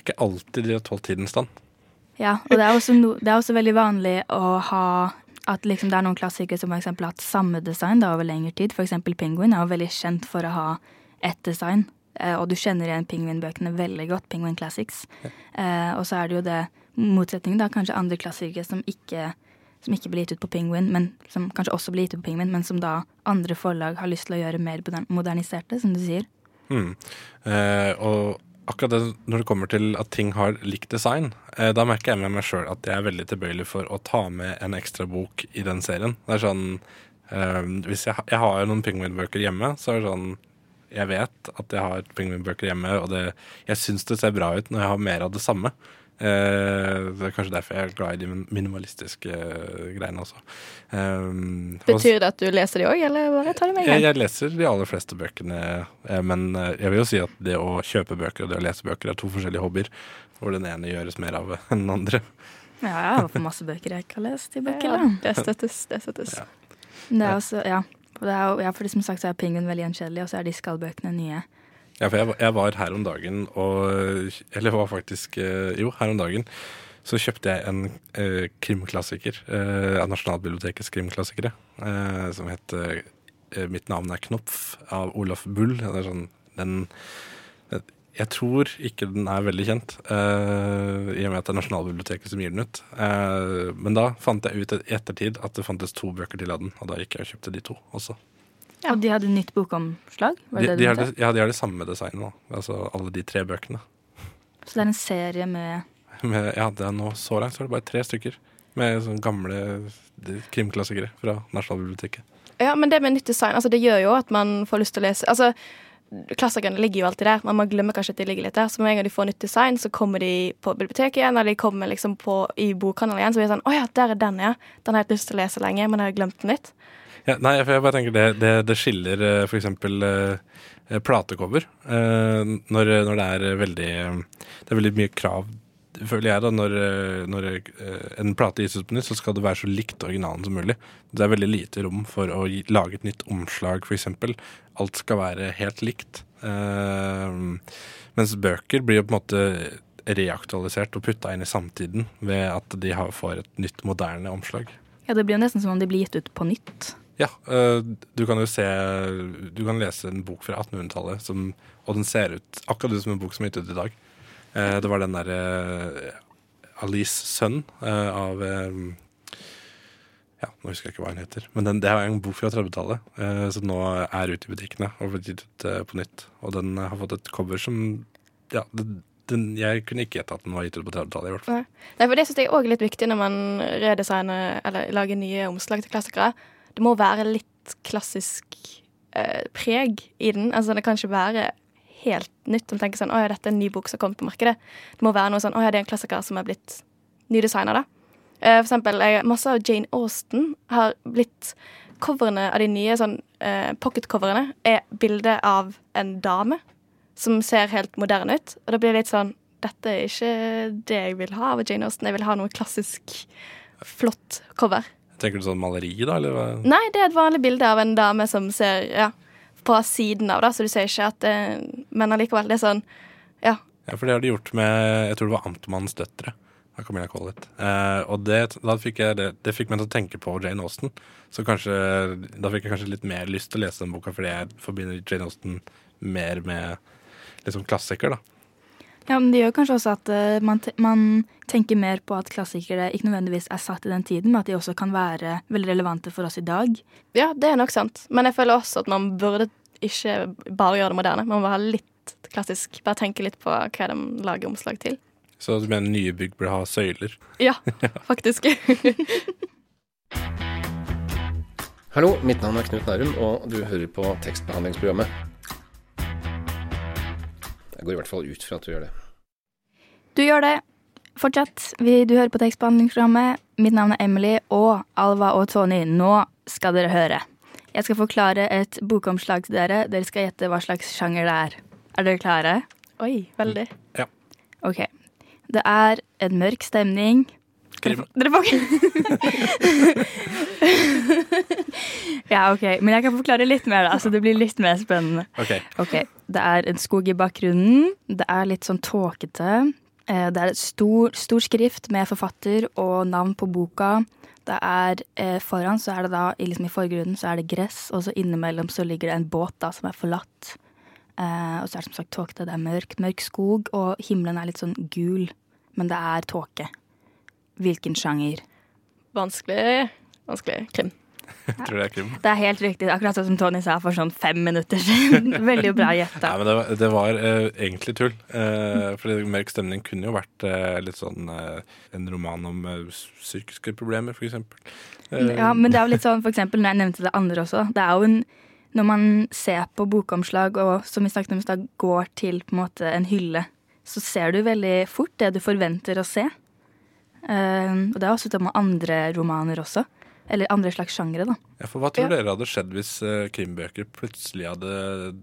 ikke alltid de har tålt tidens stand. Ja, og det er, også no, det er også veldig vanlig å ha at liksom det er noen klassikere som eksempel har hatt samme design da over lengre tid. For eksempel Penguin er jo veldig kjent for å ha ett design. Eh, og du kjenner igjen pingvinbøkene veldig godt, Pingvin Classics. Eh, og så er det jo det motsetningen, da, kanskje andre klassikere som ikke, som ikke blir gitt ut på pingvin, men som kanskje også blir gitt ut på pingvin, men som da andre forlag har lyst til å gjøre mer moderniserte, som du sier. Mm. Eh, og akkurat det, når det kommer til at ting har likt design, eh, da merker jeg med meg sjøl at jeg er veldig tilbøyelig for å ta med en ekstra bok i den serien. Det er sånn eh, Hvis jeg, jeg har noen Penguin-bøker hjemme, så er det sånn Jeg vet at jeg har Penguin-bøker hjemme, og det, jeg syns det ser bra ut når jeg har mer av det samme. Eh, det er kanskje derfor jeg er glad i de minimalistiske eh, greiene også. Um, Betyr det at du leser de òg, eller bare tar du med hjem? jeg leser de aller fleste bøkene, eh, men eh, jeg vil jo si at det å kjøpe bøker og det å lese bøker er to forskjellige hobbyer, hvor den ene gjøres mer av enn den andre. Ja, jeg har fått masse bøker jeg ikke har lest i bøker. Ja, det støttes. Det støttes. Det er også, ja. Og det er, ja, for som sagt så er Penguin veldig gjenkjedelig, og så er de skallbøkene nye. Ja, for jeg, jeg var her om dagen og Eller var faktisk eh, Jo, her om dagen så kjøpte jeg en eh, krimklassiker eh, av Nasjonalbibliotekets krimklassikere, eh, som het eh, 'Mitt navn er Knopf' av Olaf Bull. Ja, sånn, den, jeg tror ikke den er veldig kjent, eh, i og med at det er Nasjonalbiblioteket som gir den ut. Men da fant jeg ut i ettertid at det fantes to bøker til av den, og da gikk jeg og kjøpte de to også. Og de hadde nytt bokomslag? Var De, det det de, har det, ja, de har det samme designet altså alle de tre bøkene. Så det er en serie med Med, ja, det er nå så langt så er det bare tre stykker med sånne gamle krimklassikere fra Nasjonalbiblioteket. Ja, men det med nytt design, altså det gjør jo at man får lyst til å lese Altså, Klassikerne ligger jo alltid der, men man glemmer kanskje at de ligger litt der. Så med en gang de får nytt design, så kommer de på biblioteket igjen, eller de kommer liksom på, i bokhandelen igjen. Så blir det sånn Å ja, der er den, ja. Den har jeg hatt lyst til å lese lenge, men jeg har glemt den litt. Ja, nei, for jeg bare tenker det, det, det skiller f.eks. for eksempel eh, platecover. Eh, når, når det er veldig Det er veldig mye krav, føler jeg, da. Når, eh, når eh, en plate gis ut på nytt, så skal det være så likt originalen som mulig. Det er veldig lite rom for å lage et nytt omslag, eksempel. Alt skal være helt likt. Eh, mens bøker blir jo på en måte reaktualisert og putta inn i samtiden ved at de får et nytt, moderne omslag. Ja, det blir jo nesten som om de blir gitt ut på nytt. Ja, øh, du kan jo se Du kan lese en bok fra 1800-tallet, og den ser ut akkurat ut som en bok som er gitt ut i dag. Eh, Det var den derre Alice Sønn eh, av eh, Ja, nå husker jeg ikke hva hun heter. Men den, det er en bok fra 30-tallet, eh, som nå er ute i butikkene og blitt gitt ut eh, på nytt. Og den har fått et cover som Ja, det, den, jeg kunne ikke gjette at den var gitt ut på 30-tallet, i hvert fall. Nei. For det syns jeg er litt viktig når man redesigner eller lager nye omslag til klassikere. Det må være litt klassisk eh, preg i den. Altså Det kan ikke være helt nytt. Du tenker sånn, å ja, dette er en ny bok som har kommet på markedet. Det må være noe sånn, å ja, det er en klassiker som er blitt nydesigna, da. Eh, for eksempel, jeg, masse av Jane Austen har blitt Coverne av de nye sånn eh, pocketcoverne er bilde av en dame som ser helt moderne ut. Og da blir det litt sånn Dette er ikke det jeg vil ha av Jane Austen. Jeg vil ha noe klassisk flott cover. Tenker du sånn maleri, da? Eller? Nei, det er et vanlig bilde av en dame som ser ja, på siden av, da, så du ser ikke at det Men allikevel, det er sånn Ja. Ja, for det har de gjort med Jeg tror det var Amtmannens døtre. av Camilla Collett. Eh, og det, da fikk jeg det, det fikk meg til å tenke på Jane Austen. Så kanskje, da fikk jeg kanskje litt mer lyst til å lese den boka, fordi jeg forbinder Jane Austen mer med liksom sånn klassiker, da. Ja, men det gjør kanskje også at uh, man, te man tenker mer på at klassikere ikke nødvendigvis er satt i den tiden, men at de også kan være veldig relevante for oss i dag. Ja, det er nok sant. Men jeg føler også at man burde ikke bare gjøre det moderne. Man må ha litt klassisk. Bare tenke litt på hva de lager omslag til. Så du mener nye bygg burde ha søyler? Ja, faktisk. Hallo, mitt navn er Knut Nærum, og du hører på tekstbehandlingsprogrammet. Jeg går i hvert fall ut fra at du gjør det. Du gjør det. Fortsett. Vi, du hører på tekstbehandlingsprogrammet. Mitt navn er Emily, og Alva og Tony, nå skal dere høre. Jeg skal forklare et bokomslag til dere. Dere skal gjette hva slags sjanger det er. Er dere klare? Oi, veldig. Ja. Ok. Det er en mørk stemning. Krim. Dere får Ja, OK. Men jeg kan forklare litt mer, da, så det blir litt mer spennende. Ok. Ok, Det er en skog i bakgrunnen. Det er litt sånn tåkete. Eh, Det er et stor, stor skrift med forfatter og navn på boka. Det er eh, Foran så er det da, liksom i forgrunnen så er det gress, og så innimellom så ligger det en båt da som er forlatt. Eh, og så er det som sagt tåkete. Det er mørkt, mørk skog, og himmelen er litt sånn gul. Men det er tåke. Hvilken sjanger? Vanskelig. Vanskelig. Krim. Tror det er krim. Det er helt riktig, akkurat sånn som Tony sa for sånn fem minutter siden. Veldig bra gjetta. Nei, men det var, det var uh, egentlig tull. Uh, fordi Mørk stemning kunne jo vært uh, litt sånn eh, en roman om eh, psykiske problemer, for eksempel. Eh, Ja, men det er jo litt sånn, for eksempel når jeg nevnte det andre også. Det er jo en, når man ser på bokomslag og som vi snakket om i stad, går til på en måte en hylle, så ser du veldig fort det du forventer å se. Eh, og det er også det med andre romaner også. Eller andre slags sjangre, da. Ja, for Hva tror dere hadde skjedd hvis uh, krimbøker plutselig hadde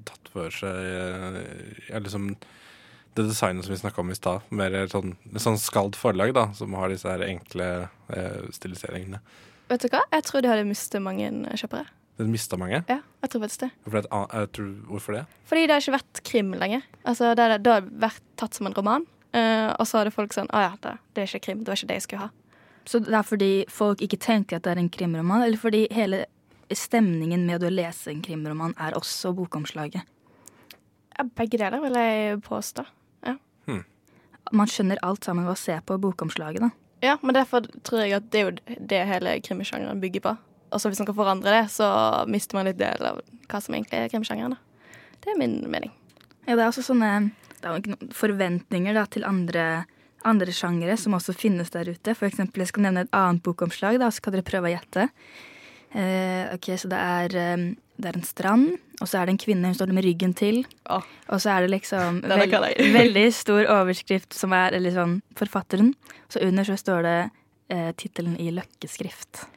tatt for seg uh, ja, liksom det designet som vi snakka om i stad? Mer sånn, sånn skald forlag da, som har disse her enkle uh, stiliseringene. Vet du hva? Jeg tror de hadde mistet mange kjøpere. Den mista mange. Ja, jeg tror faktisk det. Hvorfor, et, jeg tror, hvorfor det? Fordi det har ikke vært krim lenger. Altså, det, har- vært tatt som en roman. eh, og så hadde folk sånn Å ja, det, det er ikke krim. Det var ikke det jeg skulle ha. Så det er fordi folk ikke tenker at det er en krimroman, eller fordi hele stemningen med å lese en krimroman er også bokomslaget? Ja, begge deler, vil jeg påstå. Ja. Man skjønner alt sammen ved å se på bokomslaget, da. ja, men derfor tror jeg at det er jo det hele krimsjangeren bygger på. Og så hvis man kan forandre det, så mister man litt del av hva som egentlig er krimsjangeren. da. Det er min mening. Ja, det er også sånne det er jo ikke noen forventninger da, til andre, andre sjangere som også finnes der ute. For eksempel, jeg skal nevne et annet bokomslag, da, så kan dere prøve å gjette. Eh, ok, så det er, eh, det er en strand, og så er det en kvinne, hun står med ryggen til. Og så er det liksom veld, veldig stor overskrift som er eller sånn forfatteren. Så under så står det eh, tittelen i løkkeskrift.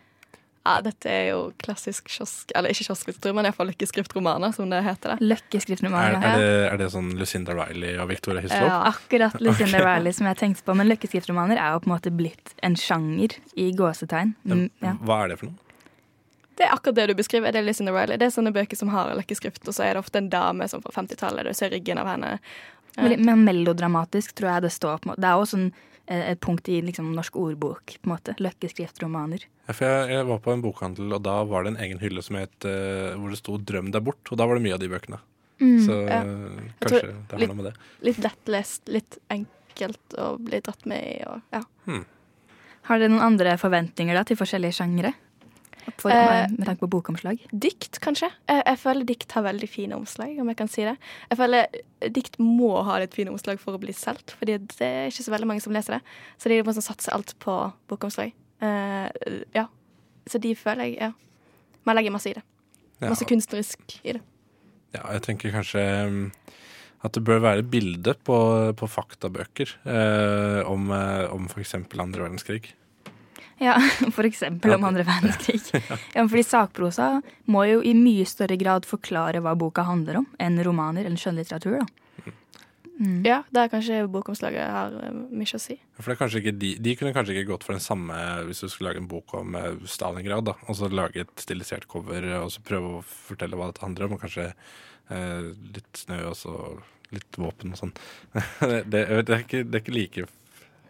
Ja, dette er jo klassisk kiosk... Eller ikke kiosklitteratur, men iallfall løkkeskriftromaner, som det heter. det. Er, Løkkeskriftromaner. er, det, er det sånn Lucinda Riley og Victoria Hislop? Ja, akkurat Lucinda okay. Riley som jeg tenkte på. Men løkkeskriftromaner er jo på en måte blitt en sjanger i gåsetegn. Ja, ja. Hva er det for noe? Det er akkurat det du beskriver. Det er Lucinda Riley. Det er sånne bøker som har løkkeskrift, og så er det ofte en dame som fra 50-tallet. Du ser ryggen av henne. Veldig- Men melodramatisk tror jeg det står. på. Det er jo sånn, et punkt i liksom, norsk ordbok. på en måte. Løkkeskriftromaner. Ja, for jeg, jeg var på en bokhandel, og da var det en egen hylle som het, uh, hvor det sto 'Drøm deg bort', og da var det mye av de bøkene. Mm, Så ja. eh, kanskje det har litt- noe med det. Litt lettlest, litt enkelt å bli dratt med i. Og, ja. Hmm. Har dere noen andre forventninger da, til forskjellige sjangere? For, Eh, med tanke på bokomslag? Dikt, kanskje. Jeg, jeg føler dikt har veldig fine omslag, om jeg kan si det. Jeg føler dikt må ha litt fine omslag for å bli solgt, fordi det er ikke så veldig mange som leser det. Så de må sånn satse alt på bokomslag. Eh, ja. Så de føler jeg Ja. Man legger masse i det. Ja. Masse kunstnerisk i det. Ja, jeg tenker kanskje at det bør være bilde på, på faktabøker eh, om, eh, om f.eks. andre verdenskrig. Ja, for eksempel om andre verdenskrig. Ja, fordi sakprosa må jo i mye større grad forklare hva boka handler om, enn romaner eller skjønnlitteratur. da. Mm. Ja, der kanskje bokomslaget har eh, mye å si. For det er ikke de, de kunne kanskje ikke gått for den samme hvis du skulle lage en bok om eh, Stalingrad. da, Og så lage et stilisert cover eh, og så prøve å fortelle hva dette handler om. Og kanskje eh, litt snø og så litt våpen og sånn. det, det, det, er ikke, det er ikke like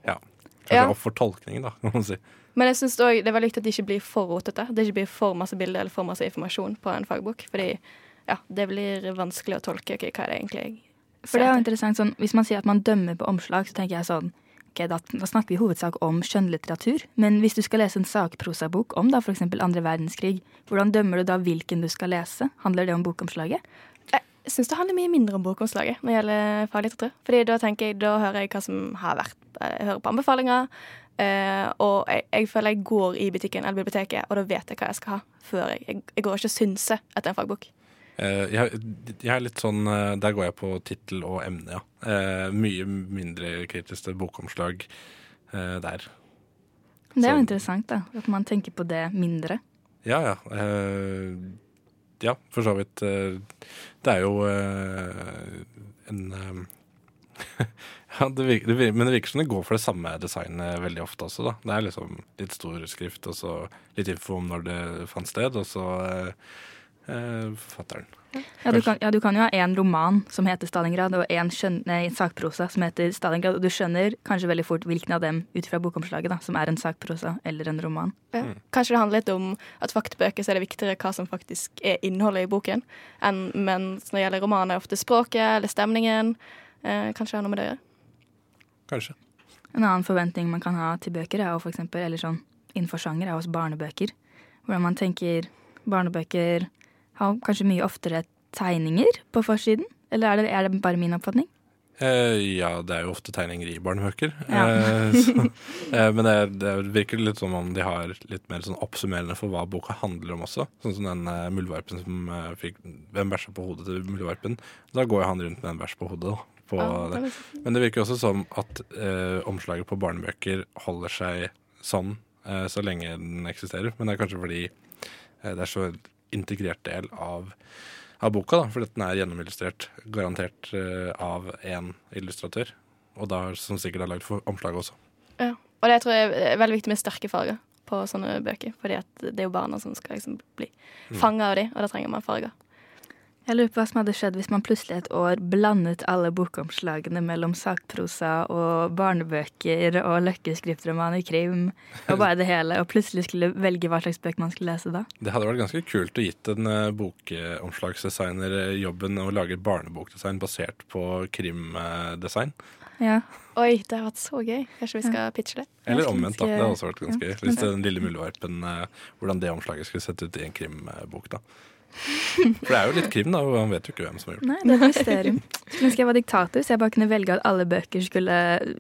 Ja. Kanskje Ja. opp for tolkningen, da, kan man si. Men jeg synes også det er veldig viktig at det ikke blir for rotete. Det ikke blir for masse bilder eller for masse informasjon på en fagbok. Fordi ja, det blir vanskelig å tolke okay, hva er det egentlig jeg For det er jo interessant sånn, Hvis man sier at man dømmer på omslag, så tenker jeg sånn ok, da, da snakker vi i hovedsak om skjønnlitteratur. Men hvis du skal lese en sakprosabok om da f.eks. andre verdenskrig, hvordan dømmer du da hvilken du skal lese? Handler det om bokomslaget? Jeg syns det handler mye mindre om bokomslaget når det gjelder faglitteratur. Fordi da tenker jeg, da hører jeg hva som har vært. Jeg hører på anbefalinger. Eh, og jeg, jeg føler jeg går i butikken eller biblioteket, og da vet jeg hva jeg skal ha. Før jeg, jeg, jeg går ikke og synser etter en fagbok. Uh, jeg, jeg er litt sånn eh, Der går jeg på tittel og emne, ja. Uh, mye mindre kritisk til bokomslag eh, der. Det er jo interessant, da. At man tenker på det mindre. Ja, ja. Eh, ja, for så vidt. det er jo en Ja, det virker, det virker, men det virker som det går for det samme designet veldig ofte også, da. Det er liksom litt stor skrift, og så litt info om når det fant sted, og så eh, eh, forfatteren. Ja du, kan, ja, du kan jo ha én roman som heter Stalingrad, og én sakprosa som heter Stalingrad. Og du skjønner kanskje veldig fort hvilken av dem ut fra bokomslaget da, som er en sakprosa eller en roman. Ja. Kanskje det handler litt om at faktbøker så er det viktigere hva som faktisk er innholdet i boken. Enn, mens når det gjelder romaner, er ofte språket eller stemningen. Eh, kanskje har noe med det å gjøre. Kanskje. En annen forventning man kan ha til bøker, er jo for eksempel, eller sånn innenfor sjanger, er hos barnebøker. Hvordan man tenker barnebøker har kanskje mye oftere tegninger på forsiden. Eller er det, er det bare min oppfatning? Eh, ja, det er jo ofte tegninger i barnebøker. Ja. Eh, så, eh, men det, det virker litt som om de har litt mer sånn oppsummerende for hva boka handler om også. Sånn som den eh, muldvarpen som eh, fikk Hvem bæsja på hodet til muldvarpen? Da går jo han rundt med en bæsj på hodet. Da, på Ja, det. det Men det virker også som at eh, omslaget på barnebøker holder seg sånn eh, så lenge den eksisterer. Men det er kanskje fordi eh, det er så integrert del av, av boka, da, fordi den er gjennomillustrert, garantert eh, av én illustratør. Og da som sikkert er lagd for omslaget også. Ja. Og det tror jeg er veldig viktig med sterke farger på sånne bøker. Fordi at det er jo barna som skal liksom bli Mm. fanga av de, og da trenger man farger. Jeg lurer på hva som hadde skjedd hvis man plutselig et år blandet alle bokomslagene mellom sakprosa og barnebøker og løkkeskriftromaner, krim og bare det hele, og plutselig skulle velge hva slags bøk man skulle lese da. Det hadde vært ganske kult å gitt en uh, bokomslagsdesigner eh, jobben å lage barnebokdesign basert på krimdesign. Ja. Oi, det har vært så gøy. Kanskje vi skal pitche det? Eller omvendt, da. Det hadde også vært ganske Ja. gøy. Hvis den lille muldvarpen, eh, hvordan det omslaget skulle sett ut i en krimbok, da. For det er jo litt krim, da, og han vet jo ikke hvem som har gjort det. Nei, det er et mysterium. Skulle ønske jeg var diktator, så jeg bare kunne velge at alle bøker skulle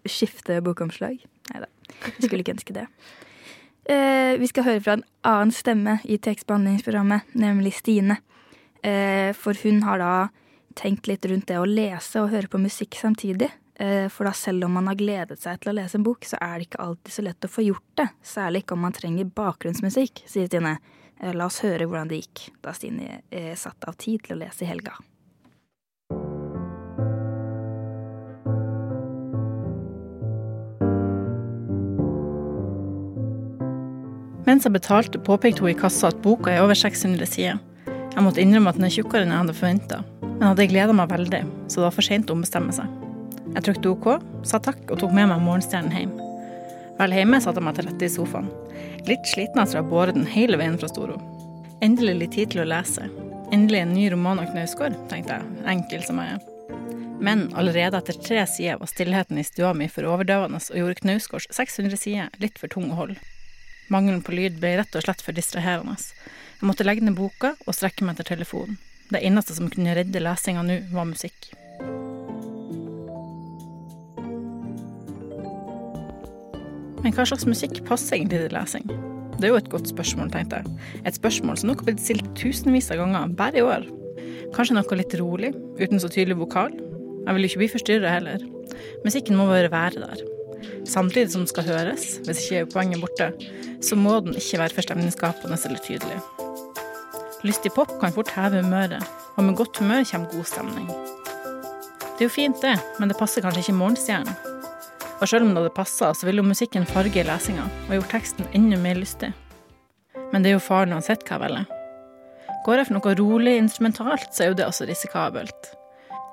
skifte bokomslag. Nei da, skulle ikke ønske det. Eh, vi skal høre fra en annen stemme i tekstbehandlingsprogrammet, nemlig Stine. Eh, for hun har da tenkt litt rundt det å lese og høre på musikk samtidig. Eh, for da selv om man har gledet seg til å lese en bok, så er det ikke alltid så lett å få gjort det. Særlig ikke om man trenger bakgrunnsmusikk, sier Stine. Eh, La oss høre hvordan det gikk da Stine eh, satte av tid til å lese i helga. Mens jeg betalte, påpekte hun i kassa at boka er over 600 sider. Jeg måtte innrømme at den er tjukkere enn jeg hadde forventa, men hadde gleda meg veldig, så det var for seint å ombestemme seg. Jeg trykte OK, sa takk og tok med meg morgenstjernen hjem. Vel hjemme satte jeg meg til rette i sofaen. Litt sliten etter å ha båret den hele veien fra Storo. Endelig litt tid til å lese. Endelig en ny roman av Knausgård, tenkte jeg, enkel som jeg er. Men allerede etter tre sider var stillheten i stua mi for overdøvende og gjorde Knausgårds 600 sider litt for tung å holde. Mangelen på lyd ble rett og slett for distraherende. Jeg måtte legge ned boka og strekke meg etter telefonen. Det eneste som kunne redde lesinga nå, var musikk. Men hva slags musikk passer egentlig til lesing? Det er jo et godt spørsmål, tenkte jeg. Et spørsmål som nok har blitt stilt tusenvis av ganger, bare i år. Kanskje noe litt rolig, uten så tydelig vokal. Jeg vil jo ikke bli forstyrra heller. Musikken må bare være der. Samtidig som den skal høres, hvis ikke er poenget borte, så må den ikke være for stemningsskapende eller tydelig. Lystig pop kan fort heve humøret, og med godt humør kommer god stemning. Det er jo fint, det, men det passer kanskje ikke morgenstjernen. Og selv om det hadde passa, så ville jo musikken farge lesinga og gjort teksten enda mer lystig. Men det er jo faren uansett hva jeg velger. Går jeg for noe rolig instrumentalt, så er jo det også risikabelt.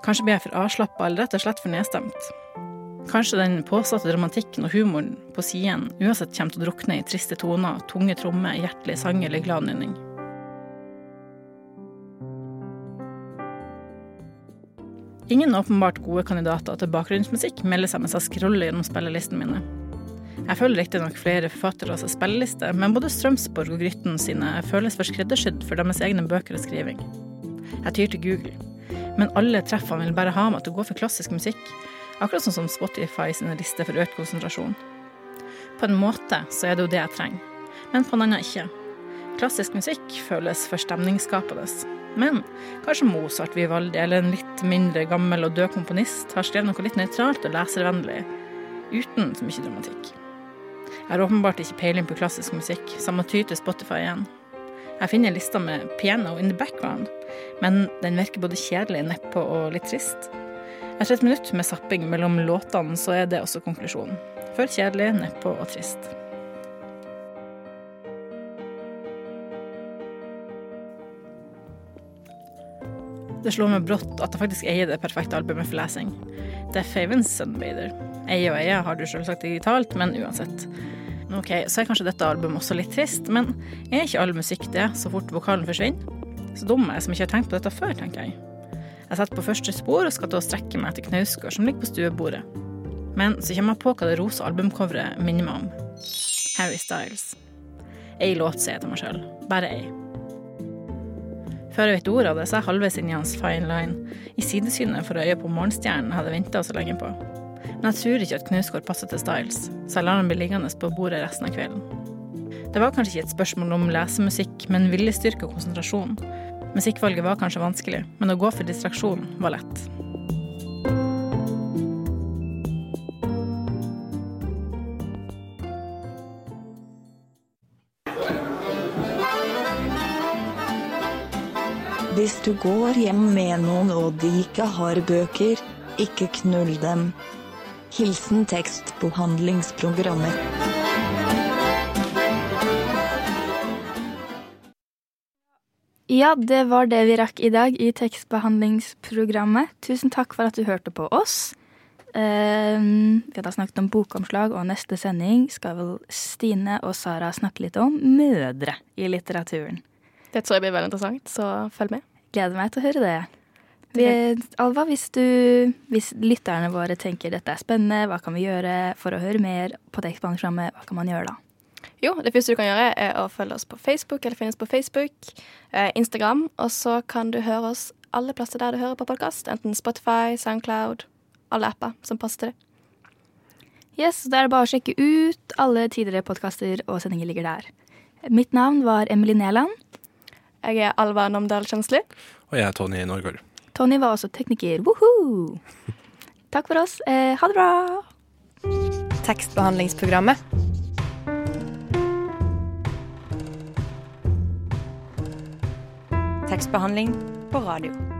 Kanskje blir jeg for avslappa eller rett og slett for nedstemt. Kanskje den påsatte dramatikken og humoren på siden uansett kommer til å drukne i triste toner, tunge trommer, hjertelig sang eller glad Ingen åpenbart gode kandidater til bakgrunnsmusikk melder seg mens jeg scroller gjennom spillelistene mine. Jeg følger riktignok flere forfattere seg spillelister, men både Strømsborg og Grytten sine føles for skreddersydd for deres egne bøker og skriving. Jeg tyr til Google, men alle treffene vil bare ha meg til å gå for klassisk musikk, akkurat sånn som Spotify sine lister for økt konsentrasjon. På en måte så er det jo det jeg trenger, men på en annen ikke. Klassisk musikk føles for stemningsskapende. Men kanskje Mozart, Vivaldi eller en litt mindre gammel og død komponist har skrevet noe litt nøytralt og leservennlig, uten så mye dramatikk. Jeg har åpenbart ikke peiling på klassisk musikk, så jeg må ty til Spotify igjen. Jeg finner lista med 'Piano in the background', men den virker både kjedelig, nedpå og litt trist. Etter et minutt med zapping mellom låtene, så er det også konklusjonen. For kjedelig, nedpå og trist. Det slår meg brått at jeg faktisk eier det perfekte albumet for lesing. Death Havens Sunbather. Eie og eie har du selvsagt digitalt, men uansett. Ok, så er kanskje dette albumet også litt trist, men er ikke all musikk det så fort vokalen forsvinner? Så dum er jeg som ikke har tenkt på dette før, tenker jeg. Jeg setter på første spor og skal til å strekke meg etter Knausgård som ligger på stuebordet. Men så kommer jeg på hva det rosa albumcoveret minner meg om. Harry Styles. Ei låt, sier jeg til meg sjøl. Bare ei. Før jeg vet ordet av det, så er jeg halvveis inn i hans fine line. I sidesynet for øyet på morgenstjernen jeg hadde venta så lenge på. Men jeg tror ikke at Knausgård passer til Styles, så jeg lar han bli liggende på bordet resten av kvelden. Det var kanskje ikke et spørsmål om lesemusikk, men viljestyrke og konsentrasjon. Musikkvalget var kanskje vanskelig, men å gå for distraksjon var lett. Hvis du går hjem med noen og de ikke har bøker, ikke knull dem. Hilsen tekstbehandlingsprogrammet. Ja, det var det vi rakk i dag i tekstbehandlingsprogrammet. Tusen takk for at du hørte på oss. Um, vi har snakket om bokomslag, og neste sending skal vel Stine og Sara snakke litt om mødre i litteraturen. Det tror jeg blir veldig interessant, så følg med. Gleder meg til å høre det. Vi, Alva, hvis, du, hvis lytterne våre tenker dette er spennende, hva kan vi gjøre for å høre mer på tekstbehandlingsprogrammet, hva kan man gjøre da? Jo, det første du kan gjøre, er å følge oss på Facebook, eller finnes på Facebook, eh, Instagram, og så kan du høre oss alle plasser der du hører på podkast, enten Spotify, Soundcloud, alle apper som passer til det. Yes, Da er det bare å sjekke ut. Alle tidligere podkaster og sendinger ligger der. Mitt navn var Emily Næland. Jeg er Alva Namdal Kjensli. Og jeg er Tony Norgård. Tony var også tekniker. Woohoo! Takk for oss. Eh, ha det bra. Tekstbehandlingsprogrammet. Tekstbehandling på radio.